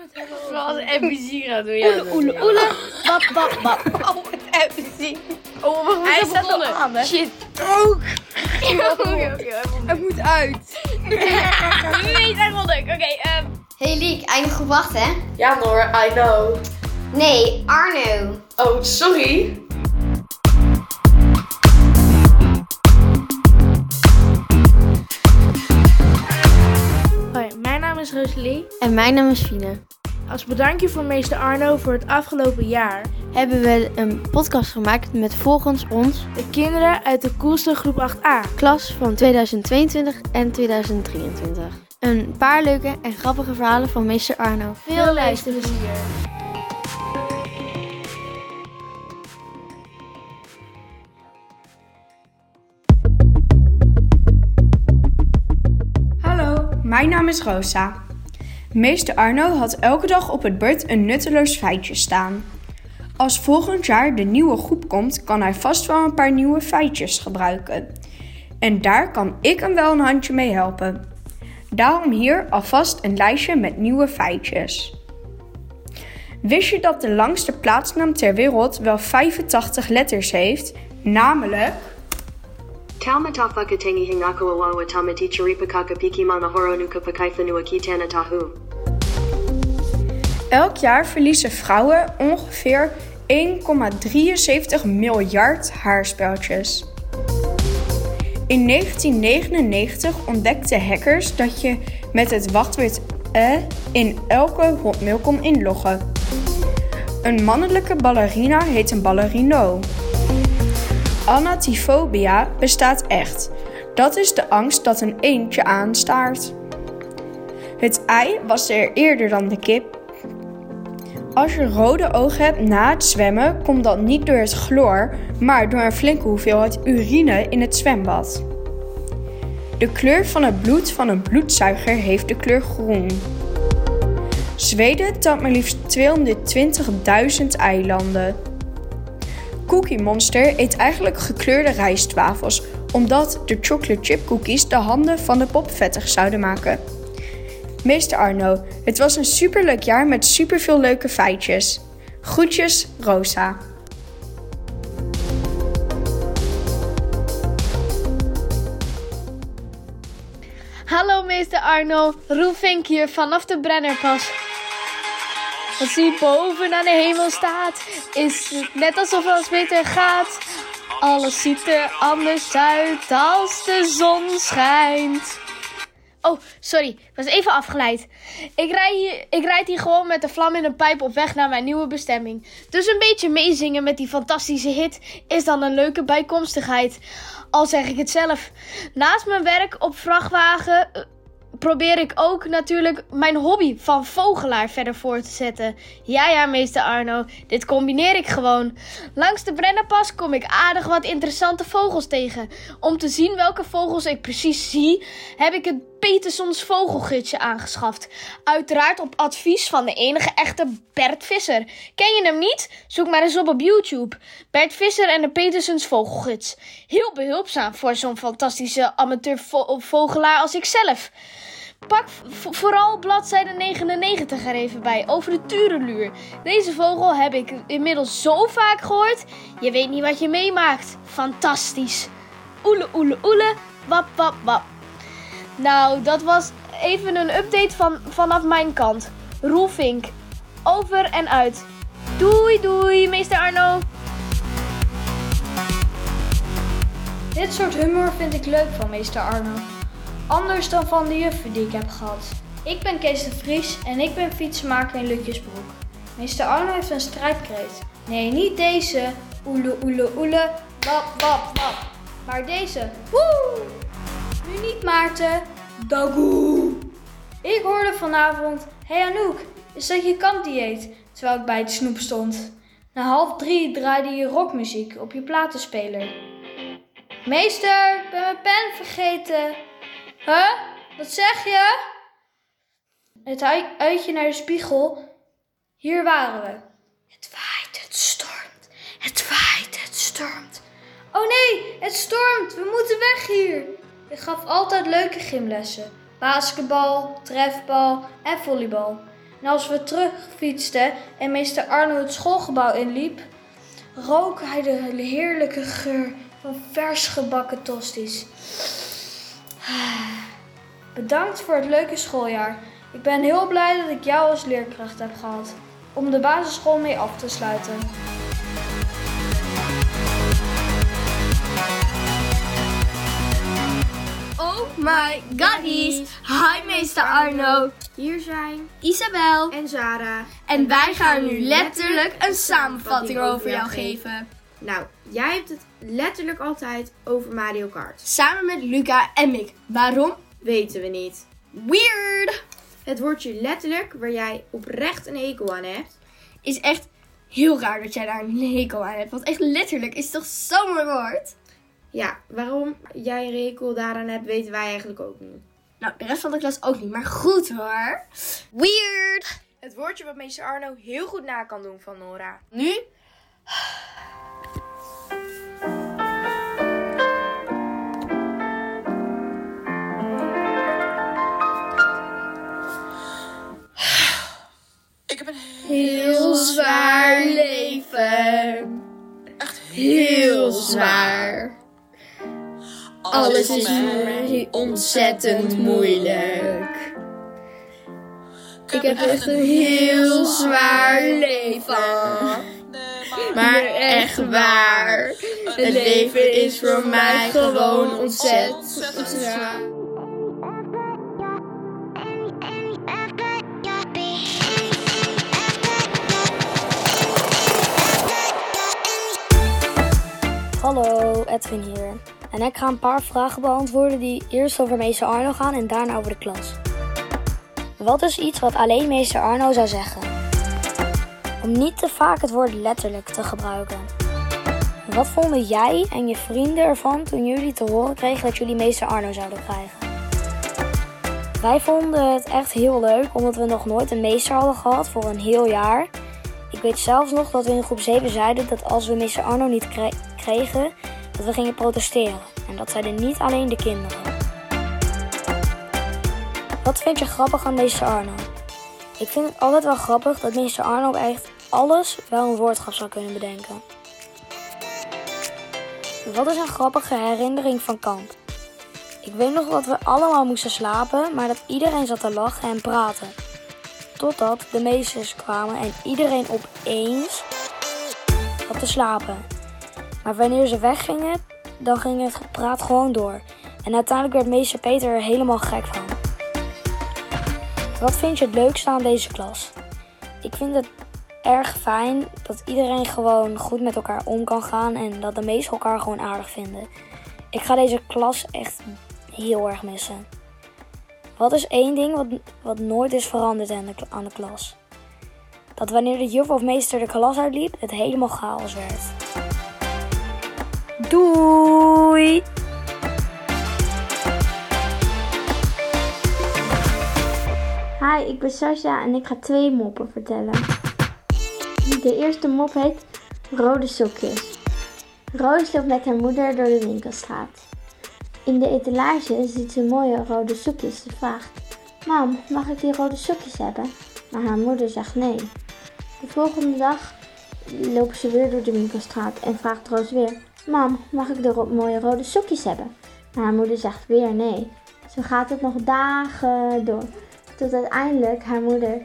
het hebben Zoals NPC gaat doen. Ja, Oele, oele, oele. Wap, wap, wap. Oh, NPC. Oh, we Hij gaan staat al aan, hè? Shit. Ook. Oké, oké, oké. Het moet uit. Nee, zijn wel leuk. Oké, ehm. Hey Liek, eindig gewacht hè? Ja, Noor, I know. Nee, Arno. Oh, sorry. Is Rosalie. En mijn naam is Fine. Als bedankje voor meester Arno voor het afgelopen jaar Hebben we een podcast gemaakt met volgens ons de kinderen uit de koelste groep 8a. klas van 2022 en 2023. Een paar leuke en grappige verhalen van meester Arno. Veel luisterplezier. Hallo, mijn naam is Rosa. Meester Arno had elke dag op het bord een nutteloos feitje staan. Als volgend jaar de nieuwe groep komt, kan hij vast wel een paar nieuwe feitjes gebruiken. En daar kan ik hem wel een handje mee helpen. Daarom hier alvast een lijstje met nieuwe feitjes. Wist je dat de langste plaatsnaam ter wereld wel 85 letters heeft, namelijk Tamatichiripakaka piki manahoro nuka pakaifa nuakitana tahu. Elk jaar verliezen vrouwen ongeveer 1,73 miljard haarspeltjes. In 1999 ontdekten hackers dat je met het wachtwoord e in elke hotmail kon inloggen. Een mannelijke ballerina heet een ballerino. Anatifobia bestaat echt. Dat is de angst dat een eendje aanstaart. Het ei was er eerder dan de kip als je rode ogen hebt na het zwemmen, komt dat niet door het chloor, maar door een flinke hoeveelheid urine in het zwembad. De kleur van het bloed van een bloedzuiger heeft de kleur groen. Zweden telt maar liefst 220.000 eilanden. Cookie Monster eet eigenlijk gekleurde rijstwafels, omdat de chocolate chip cookies de handen van de pop vettig zouden maken. Meester Arno, het was een superleuk jaar met superveel leuke feitjes. Groetjes, Rosa. Hallo meester Arno, Roelvink hier vanaf de Brennerpas. Als hij boven aan de hemel staat, is het net alsof alles beter gaat. Alles ziet er anders uit als de zon schijnt. Oh, sorry, ik was even afgeleid. Ik, rij hier, ik rijd hier gewoon met de vlam in een pijp op weg naar mijn nieuwe bestemming. Dus een beetje meezingen met die fantastische hit is dan een leuke bijkomstigheid. Al zeg ik het zelf. Naast mijn werk op vrachtwagen eh, probeer ik ook natuurlijk mijn hobby van vogelaar verder voor te zetten. Ja, ja, meester Arno, dit combineer ik gewoon. Langs de Brennerpas kom ik aardig wat interessante vogels tegen. Om te zien welke vogels ik precies zie, heb ik het Petersons vogelgidsje aangeschaft. Uiteraard op advies van de enige echte Bert Visser. Ken je hem niet? Zoek maar eens op op YouTube. Bert Visser en de Petersons vogelgids. Heel behulpzaam voor zo'n fantastische amateurvogelaar als ikzelf. Pak vooral bladzijde 99 er even bij, over de tureluur. Deze vogel heb ik inmiddels zo vaak gehoord. Je weet niet wat je meemaakt. Fantastisch. Oele, oele, oele, wap, wap, wap. Nou, dat was even een update van, vanaf mijn kant. Roelvink, over en uit. Doei, doei, meester Arno. Dit soort humor vind ik leuk van meester Arno. Anders dan van de juffen die ik heb gehad. Ik ben Kees de Vries en ik ben fietsenmaker in Lutjesbroek. Meester Arno heeft een strijdkreet. Nee, niet deze. Oele, oele, oele. Wap, wap, wap. Maar deze. Woe! Nu niet Maarten. Dagoe. Ik hoorde vanavond. Hey Anouk, is dat je kampdieet? Terwijl ik bij het snoep stond. Na half drie draaide je rockmuziek op je platenspeler. Meester, ik ben mijn pen vergeten. Huh? Wat zeg je? Het ui- uitje naar de spiegel. Hier waren we. Het waait, het stormt. Het waait, het stormt. Oh nee, het stormt. We moeten weg hier. Ik gaf altijd leuke gymlessen. Basketbal, trefbal en volleybal. En als we terugfietsten en meester Arno het schoolgebouw inliep, rook hij de heerlijke geur van vers gebakken tosties. Bedankt voor het leuke schooljaar. Ik ben heel blij dat ik jou als leerkracht heb gehad. Om de basisschool mee af te sluiten. Oh my goddies. Hi meester Arno. Hier zijn Isabel. en Zara. En wij gaan nu letterlijk een samenvatting over jou geven. Nou, jij hebt het letterlijk altijd over Mario Kart. Samen met Luca en Mick. Waarom? Weten we niet. Weird. Het woordje letterlijk, waar jij oprecht een hekel aan hebt. Is echt heel raar dat jij daar een hekel aan hebt. Want echt letterlijk is toch zo'n mooi woord? Ja, waarom jij een hekel daaraan hebt, weten wij eigenlijk ook niet. Nou, de rest van de klas ook niet. Maar goed hoor. Weird. Het woordje wat meester Arno heel goed na kan doen van Nora. Nu? Heel zwaar leven. Echt heel zwaar. Alles is ontzettend moeilijk. Ik heb echt een heel zwaar leven. Maar echt waar. Het leven is voor mij gewoon ontzettend zwaar. Hallo, Edwin hier. En ik ga een paar vragen beantwoorden die eerst over meester Arno gaan en daarna over de klas. Wat is iets wat alleen meester Arno zou zeggen? Niet te vaak het woord letterlijk te gebruiken. Wat vonden jij en je vrienden ervan toen jullie te horen kregen dat jullie meester Arno zouden krijgen? Wij vonden het echt heel leuk omdat we nog nooit een meester hadden gehad voor een heel jaar. Ik weet zelfs nog dat we in groep 7 zeiden dat als we meester Arno niet kre- kregen, dat we gingen protesteren. En dat zeiden niet alleen de kinderen. Wat vind je grappig aan meester Arno? Ik vind het altijd wel grappig dat meester Arno echt alles wel een woordgrap zou kunnen bedenken. Wat is een grappige herinnering van kamp? Ik weet nog dat we allemaal moesten slapen, maar dat iedereen zat te lachen en praten. Totdat de meesters kwamen en iedereen opeens zat te slapen. Maar wanneer ze weggingen, dan ging het gepraat gewoon door. En uiteindelijk werd meester Peter er helemaal gek van. Wat vind je het leukste aan deze klas? Ik vind het erg fijn dat iedereen gewoon goed met elkaar om kan gaan en dat de meesten elkaar gewoon aardig vinden. Ik ga deze klas echt heel erg missen. Wat is één ding wat, wat nooit is veranderd aan de, aan de klas? Dat wanneer de juf of meester de klas uitliep, het helemaal chaos werd. Doei! Hi, ik ben Sasha en ik ga twee moppen vertellen. De eerste mop heet Rode sokjes. Roos loopt met haar moeder door de winkelstraat. In de etalage ziet ze mooie rode sokjes. Ze vraagt: Mam, mag ik die rode sokjes hebben? Maar haar moeder zegt nee. De volgende dag lopen ze weer door de winkelstraat en vraagt Roos weer: Mam, mag ik de ro- mooie rode sokjes hebben? Maar haar moeder zegt weer nee. Zo gaat het nog dagen door. Tot uiteindelijk haar moeder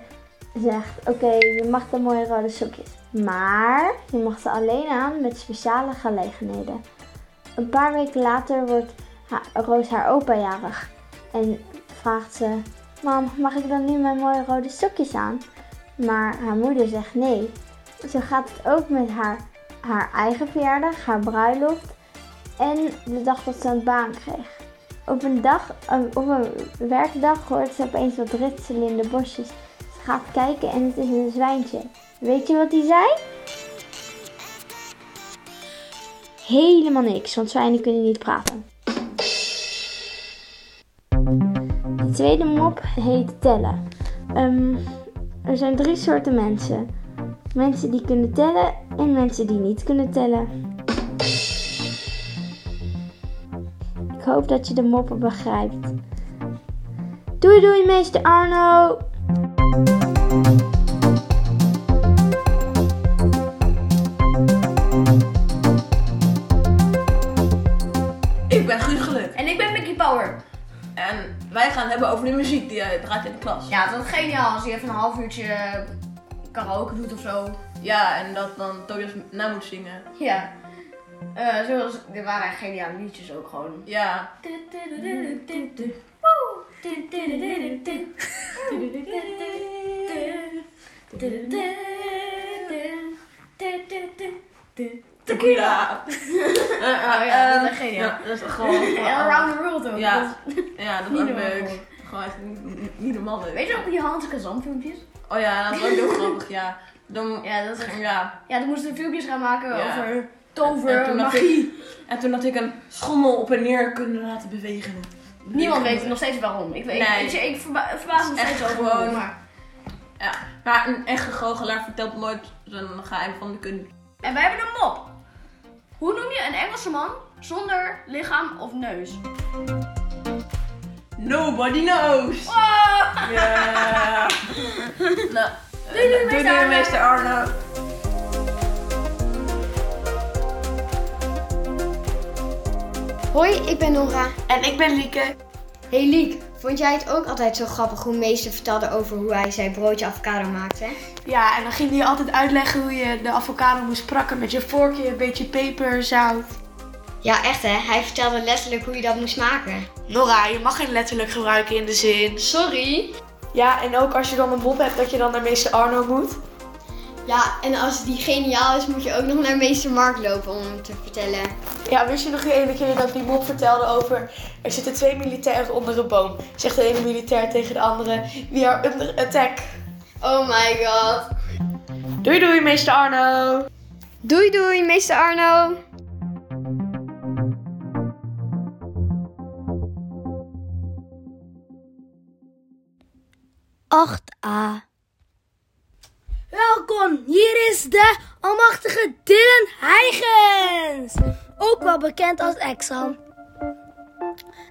zegt: Oké, je mag de mooie rode sokjes. Maar je mag ze alleen aan met speciale gelegenheden. Een paar weken later wordt Roos haar opa jarig. En vraagt ze: Mam, mag ik dan nu mijn mooie rode sokjes aan? Maar haar moeder zegt nee. Zo gaat het ook met haar, haar eigen verjaardag, haar bruiloft en de dag dat ze een baan kreeg. Op een dag, op een werkdag hoort ze opeens wat ritselen in de bosjes. Gaat kijken en het is een zwijntje. Weet je wat die zei? Helemaal niks, want zwijnen kunnen niet praten. De tweede mop heet tellen. Ehm, er zijn drie soorten mensen. Mensen die kunnen tellen en mensen die niet kunnen tellen. Ik hoop dat je de moppen begrijpt. Doei doei, meester Arno! Hebben over de muziek die hij draait in de klas. Ja, dat is geniaal als hij even een half uurtje eh, karaoke doet of zo. Ja, en dat dan Tobias na moet zingen. Ja. Eh, zoals, er waren echt geniale liedjes ook gewoon. Ja. Tequila. Oh ja, dat is echt geniaal. Ja, dat is gewoon... En Around the World ook. Ja, ja dat is ook leuk. Gewoon echt niet, niet normaal leuk. Weet je nog die Hans filmpjes? Oh ja, dat was ook heel grappig, ja. Dan, Ja, dat is echt... ja. Ja, dan moesten we filmpjes gaan maken Ja. over En tover, had magie. ik, en toen had ik een schommel op en neer kunnen laten bewegen. Niemand weet nog steeds waarom. Ik, weet, Nee. ik, ik, ik verba- verbaas me Echt steeds over gewoon- maar... Ja, maar een echte goochelaar vertelt nooit zijn geheim van de kunst. En wij hebben een mop. Hoe noem je een Engelse man zonder lichaam of neus? Nobody knows. Oh! Ja. nou, Doei, doei, doei, meester doei, Arno. meester Arno. Hoi, ik ben Nora. En ik ben Lieke. Hey Liek, vond jij het ook altijd zo grappig hoe meester vertelde over hoe hij zijn broodje avocado maakte? Ja, en dan ging hij altijd uitleggen hoe je de avocado moest prakken met je vorkje, een beetje peper, zout. Ja, echt hè? Hij vertelde letterlijk hoe je dat moest maken. Nora, je mag geen letterlijk gebruiken in de zin. Sorry? Ja, en ook als je dan een mop hebt dat je dan naar meester Arno moet. Ja, en als die geniaal is, moet je ook nog naar meester Mark lopen om hem te vertellen. Ja, wist je nog die ene keer dat die mop vertelde over... Er zitten twee militairen onder een boom. Zegt de ene militair tegen de andere... We are under attack. Oh my god. Doei doei, meester Arno. Doei doei, meester Arno. a Welkom, hier is de almachtige Dylan Heigens. Ook wel bekend als Exam.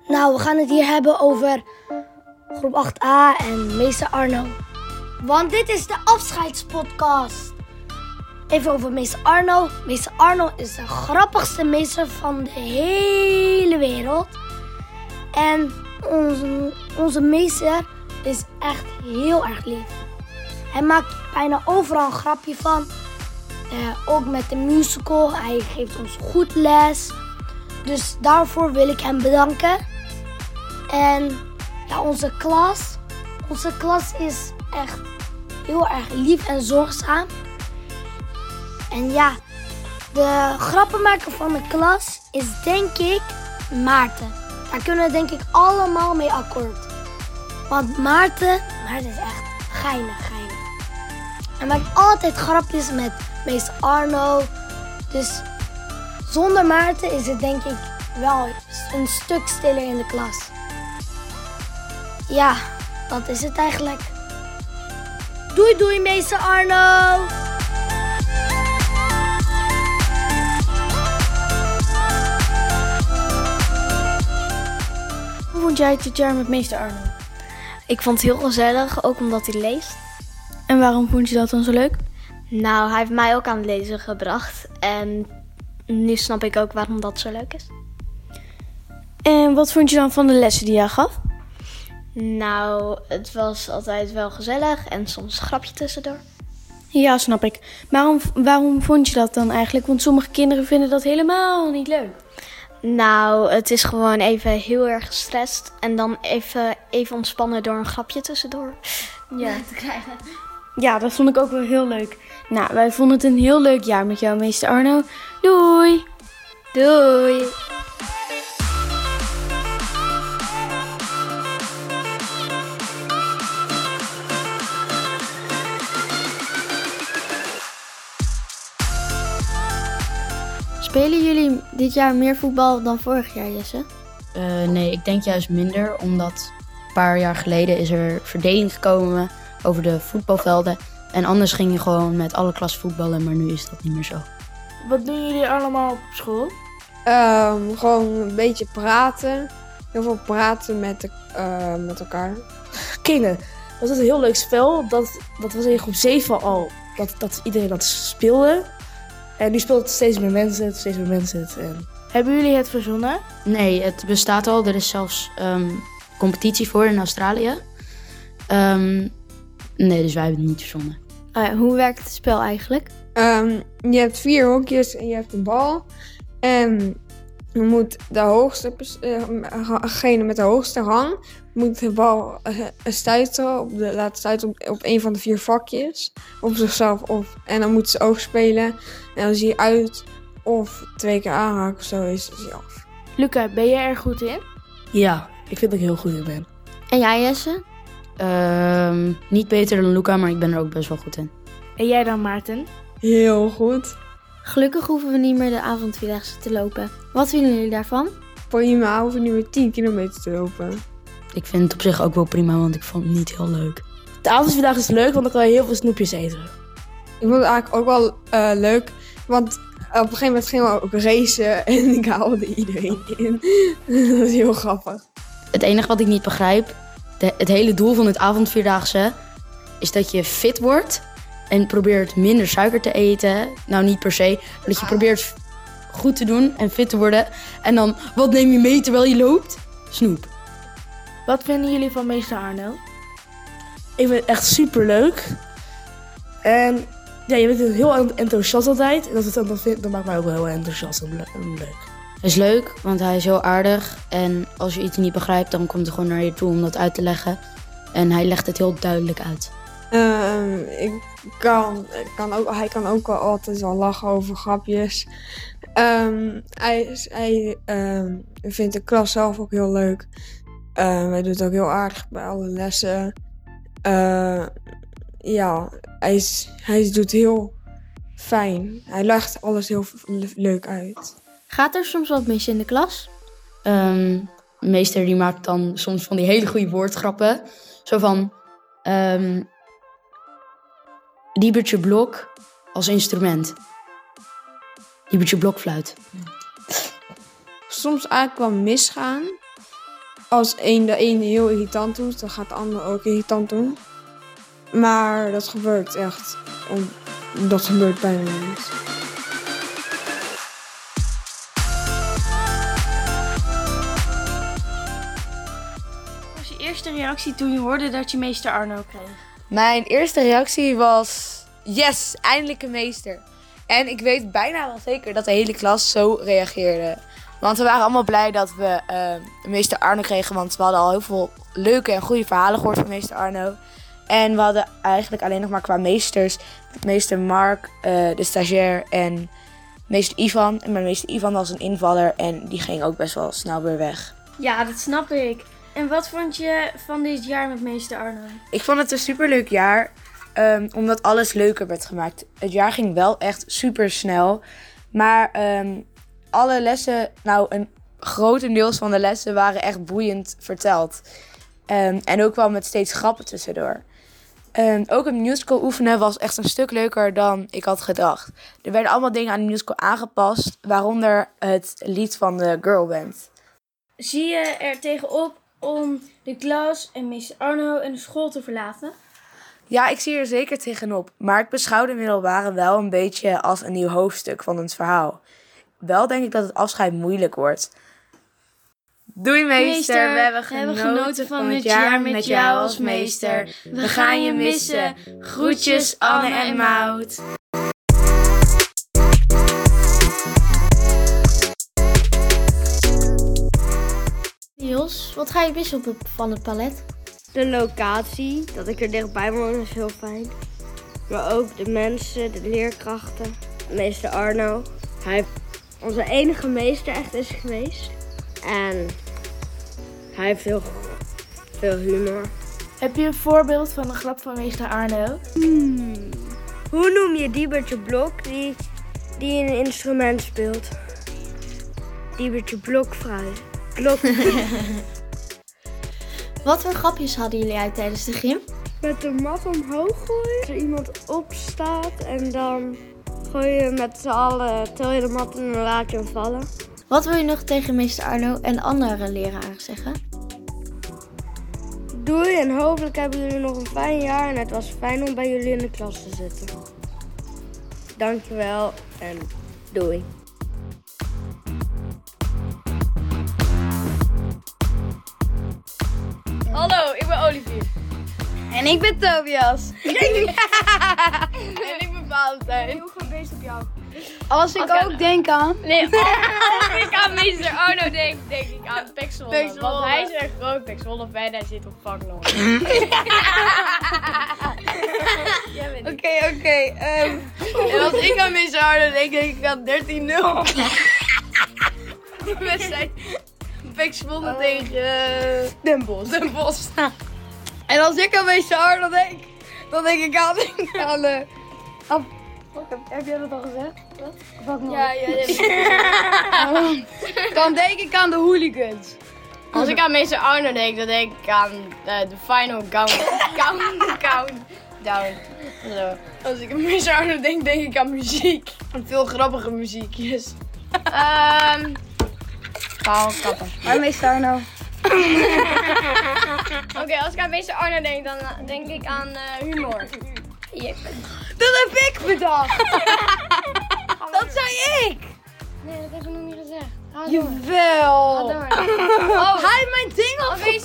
Nou, we gaan het hier hebben over groep 8a en meester Arno. Want dit is de afscheidspodcast. Even over meester Arno. Meester Arno is de grappigste meester van de hele wereld. En onze, onze meester is echt heel erg lief. Hij maakt bijna overal een grapje van. Eh, ook met de musical. Hij geeft ons goed les. Dus daarvoor wil ik hem bedanken. En ja, onze klas. Onze klas is echt heel erg lief en zorgzaam. En ja, de grappenmaker van de klas is denk ik Maarten. Daar kunnen we denk ik allemaal mee akkoord. Want Maarten, Maarten is echt geinig, geinig. Hij maakt altijd grapjes met meester Arno. Dus zonder Maarten is het denk ik wel een stuk stiller in de klas. Ja, dat is het eigenlijk. Doei doei meester Arno! Hoe vond jij het dit jaar met meester Arno? Ik vond het heel gezellig, ook omdat hij leest. En waarom vond je dat dan zo leuk? Nou, hij heeft mij ook aan het lezen gebracht. En nu snap ik ook waarom dat zo leuk is. En wat vond je dan van de lessen die hij gaf? Nou, het was altijd wel gezellig en soms een grapje tussendoor. Ja, snap ik. Waarom, waarom vond je dat dan eigenlijk? Want sommige kinderen vinden dat helemaal niet leuk. Nou, het is gewoon even heel erg gestrest. En dan even, even ontspannen door een grapje tussendoor. Ja. te krijgen. Ja, dat vond ik ook wel heel leuk. Nou, wij vonden het een heel leuk jaar met jou, meester Arno. Doei! Doei! Spelen jullie dit jaar meer voetbal dan vorig jaar, Jesse? Eh, nee, ik denk juist minder, omdat een paar jaar geleden is er verdeling gekomen over de voetbalvelden. En anders ging je gewoon met alle klas voetballen, maar nu is dat niet meer zo. Wat doen jullie allemaal op school? Ehm, gewoon een beetje praten. Heel veel praten met, de, eh, met elkaar. Killen. Dat was een heel leuk spel. Dat, dat was in groep 7 al. Dat, dat iedereen dat speelde. En nu speelt het steeds meer mensen, het, steeds meer mensen. het. En... Hebben jullie het verzonnen? Nee, het bestaat al. Er is zelfs ehm, competitie voor in Australië. Ehm, nee, dus wij hebben het niet verzonnen. Oh hoe werkt het spel eigenlijk? Ehm, je hebt vier hokjes en je hebt een bal. En je moet de hoogste, eh, degene met de hoogste rang, moet de bal eh, stuiten, op de, laten stuiten op, op een van de vier vakjes. Op zichzelf of. En dan moet ze oog spelen. En dan zie je uit of twee keer aanraken of zo is hij af. Luca, ben je er goed in? Ja, ik vind dat ik heel goed in ben. En jij, Jesse? Ehm, niet beter dan Luca, maar ik ben er ook best wel goed in. En jij dan, Maarten? Heel goed. Gelukkig hoeven we niet meer de avondvierdaagse te lopen. Wat vinden jullie daarvan? Prima, hoeven niet meer 10 kilometer te lopen. Ik vind het op zich ook wel prima, want ik vond het niet heel leuk. De avondvierdaag is leuk, want dan kan je heel veel snoepjes eten. Ik vond het eigenlijk ook wel eh, leuk, want op een gegeven moment gingen we ook racen en ik haalde iedereen in. dat was heel grappig. Het enige wat ik niet begrijp, de, het hele doel van het avondvierdaagse is dat je fit wordt en probeert minder suiker te eten. Nou, niet per se, maar dat je probeert goed te doen en fit te worden. En dan, wat neem je mee terwijl je loopt? Snoep. Wat vinden jullie van meester Arno? Ik vind het echt super leuk. En ja, je bent heel enthousiast altijd. En dat, dat, maakt mij ook wel heel enthousiast en leuk. Is leuk, want hij is heel aardig. En als je iets niet begrijpt, dan komt hij gewoon naar je toe om dat uit te leggen. En hij legt het heel duidelijk uit. Ehm, ik kan, kan ook, hij kan ook wel altijd wel lachen over grapjes. Ehm, hij hij ehm, vindt de klas zelf ook heel leuk. Hij doet ook heel aardig bij alle lessen. Ja, hij, is, hij doet heel fijn. Hij legt alles heel le- leuk uit. Gaat er soms wat mis in de klas? Ehm, de meester die maakt dan soms van die hele goede woordgrappen. Zo van... ehm Diebertje Blok als instrument. Diebertje Blokfluit. Soms eigenlijk wel misgaan. Als een de ene heel irritant doet, dan gaat de ander ook irritant doen. Maar dat gebeurt echt. Om, dat gebeurt bijna niet. Reactie toen je hoorde dat je meester Arno kreeg? Mijn eerste reactie was: yes, eindelijk een meester. En ik weet bijna wel zeker dat de hele klas zo reageerde. Want we waren allemaal blij dat we eh, meester Arno kregen. Want we hadden al heel veel leuke en goede verhalen gehoord van meester Arno. En we hadden eigenlijk alleen nog maar qua meesters. Meester Mark, eh, de stagiair en meester Ivan. En mijn meester Ivan was een invaller en die ging ook best wel snel weer weg. Ja, dat snap ik. En wat vond je van dit jaar met meester Arno? Ik vond het een superleuk jaar, ehm, omdat alles leuker werd gemaakt. Het jaar ging wel echt super snel, maar ehm, alle lessen, nou een grotendeels van de lessen waren echt boeiend verteld. Ehm, en ook wel met steeds grappen tussendoor. Ehm, ook een musical oefenen was echt een stuk leuker dan ik had gedacht. Er werden allemaal dingen aan de musical aangepast, waaronder het lied van de girlband. Zie je er tegenop om de klas en meester Arno en de school te verlaten? Ja, ik zie er zeker tegenop. Maar ik beschouw de middelbare wel een beetje als een nieuw hoofdstuk van het verhaal. Wel denk ik dat het afscheid moeilijk wordt. Doei meester, we hebben genoten, van het jaar met jou als meester. We gaan je missen. Groetjes Anne en Maud. Niels, wat ga je missen op het, van het palet? De locatie, dat ik er dichtbij woon, is heel fijn. Maar ook de mensen, de leerkrachten. Meester Arno. Hij heeft onze enige meester echt is geweest. En hij heeft heel veel humor. Heb je een voorbeeld van een grap van meester Arno? Hmm. Hoe noem je Diebertje Blok die, die een instrument speelt? Diebertje Blokfruit. Blok. Wat voor grapjes hadden jullie uit tijdens de gym? met de mat omhoog gooien. Als er iemand opstaat en dan gooi je met z'n allen, tel je de mat en dan laat je hem vallen. Wat wil je nog tegen meester Arno en andere leraren zeggen? Doei en hopelijk hebben jullie nog een fijn jaar en het was fijn om bij jullie in de klas te zitten. Dankjewel en doei. En ik ben Tobias. en ik ben Valentijn. Heel bezig op jou. Als ik ook denk aan... Nee, als ik aan meester Arno denk, denk ik aan Zwolle. Want hij is een groot fan en hij zit op vaklong. Oké, oké. ehm, en als ik aan meester Arno denk, denk ik aan 13-0. De wedstrijd Pek Zwolle tegen eh, Den Bosch. Den Bosch. En als ik aan meester Arno denk, dan denk ik aan... aan eh, aan- heb, heb jij dat al gezegd? Ik nog- Ja, ja, ja. Dan denk ik aan de hooligans. Als ik aan meester Arno denk, dan denk ik aan eh, de final count, count, countdown. Zo. Als ik aan meester Arno denk, denk ik aan muziek. Aan veel grappige muziekjes. Ehm Paul kappen. Maar meester Arno. Oké, als ik aan meester Arno denk, dan eh, denk ik aan eh, humor. Dat heb ik bedacht. dat zei ik. Nee, dat heb ik nog niet gezegd. Jawel. Oh, Hij mijn Als ik,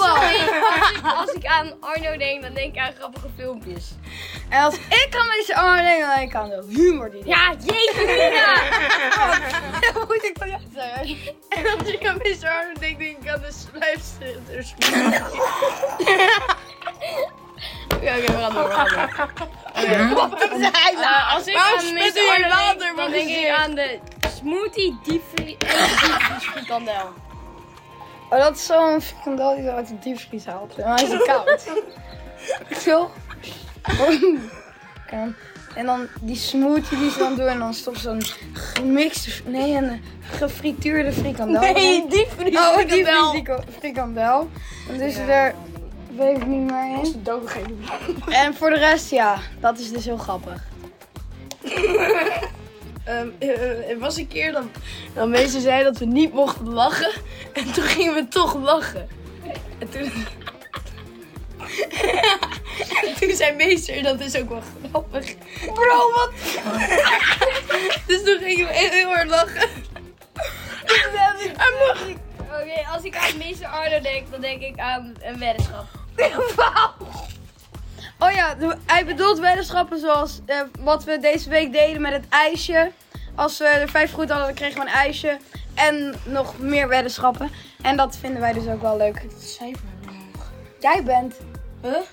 als ik aan Arno denk, dan denk ik aan grappige filmpjes. En als ik aan meester Arno denk, dan denk ik aan de humor die Ja, jeetje mina! Moet ik van jou zeggen. En als ik aan meester Arno denk, denk ik aan de slijpsters. Oké, oké, we gaan door. door. Wat nou? Eh, als ik aan je Arno denk, dan denk ik aan de smoothie diepvries frikandel. Oh, dat is zo'n frikandel die je uit de diepvries haalt. En hij is het koud. Zo. En dan die smoothie die ze dan doen en dan stopt zo'n gemixte, nee, een gefrituurde frikandel. Nee, diepvries Oh, frikandel. diepvries frikandel. En dus er, weet ik niet meer in. En voor de rest, ja, dat is dus heel grappig. Eh, er was een keer dat, dat mensen zeiden dat we niet mochten lachen. En toen gingen we toch lachen. En toen... en toen zei meester, dat is ook wel grappig. Bro, wat? dus toen gingen we heel, hard lachen. Oké, als ik aan meester Arno denk, dan denk ik aan een weddenschap. Oh ja, de- hij bedoelt weddenschappen zoals eh, wat we deze week deden met het ijsje. Als we er vijf goed hadden, dan kregen we een ijsje. En nog meer weddenschappen. En dat vinden wij dus ook wel leuk. Cijfer omhoog. Jij bent. Huh?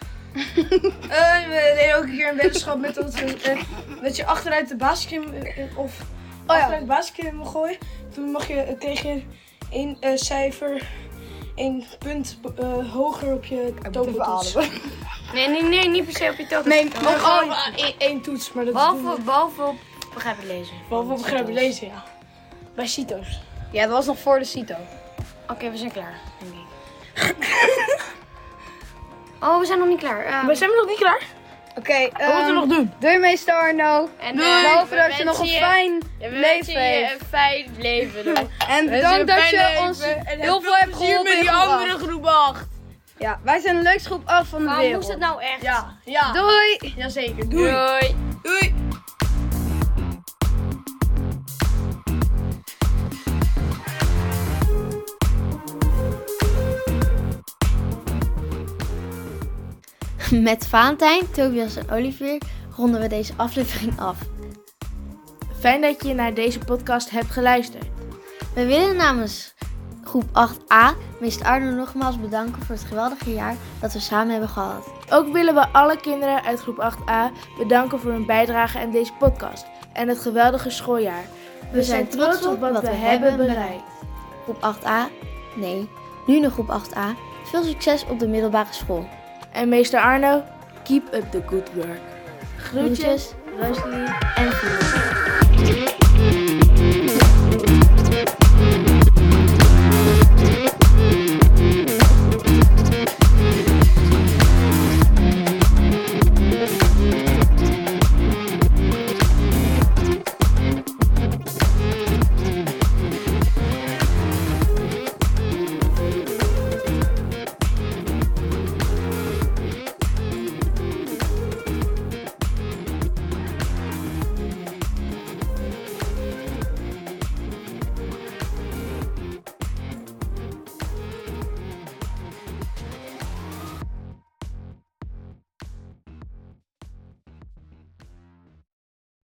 Eh, we deden ook een keer een weddenschap met dat, we, eh, dat je achteruit de eh, of achteruit de basiscream mag gooien. Toen mag je, kreeg je één cijfer, één punt hoger op je tovertoets. Nee, nee, nee, niet per se op je token. Nee, maar nog gewoon gewoon één, één toets, maar dat behalve, behalve op begrijp ik lezen. Behalve op begrijpen lezen, ja. Bij CITO's. Ja, dat was nog voor de CITO. Oké, we zijn klaar, denk ik. Oh, we zijn nog niet klaar. Eh, We zijn nog niet klaar. Oké, Wat moeten we nog doen? Doei meester Arno. En, Doei. eh, We hopen we dat je nog een je- fijn we leven wensen je heeft. een fijn leven doen. En bedankt dat je ons heel veel hebt geholpen met in die andere groep 8. Ja, wij zijn de leukste groep 8 van de Maar wereld. moest het nou echt? Ja, ja. Doei! Jazeker, doei. Doei. Doei. Met Valentijn, Tobias en Olivier ronden we deze aflevering af. Fijn dat je naar deze podcast hebt geluisterd. We willen namens groep 8a meester Arno nogmaals bedanken voor het geweldige jaar dat we samen hebben gehad. Ook willen we alle kinderen uit groep 8a bedanken voor hun bijdrage aan deze podcast en het geweldige schooljaar. We, zijn trots op wat, we hebben bereikt. Groep 8a? Nee, nu nog groep 8a. Veel succes op de middelbare school. En meester Arno, keep up the good work. Groetjes, Groetjes, Rosalie en Philip.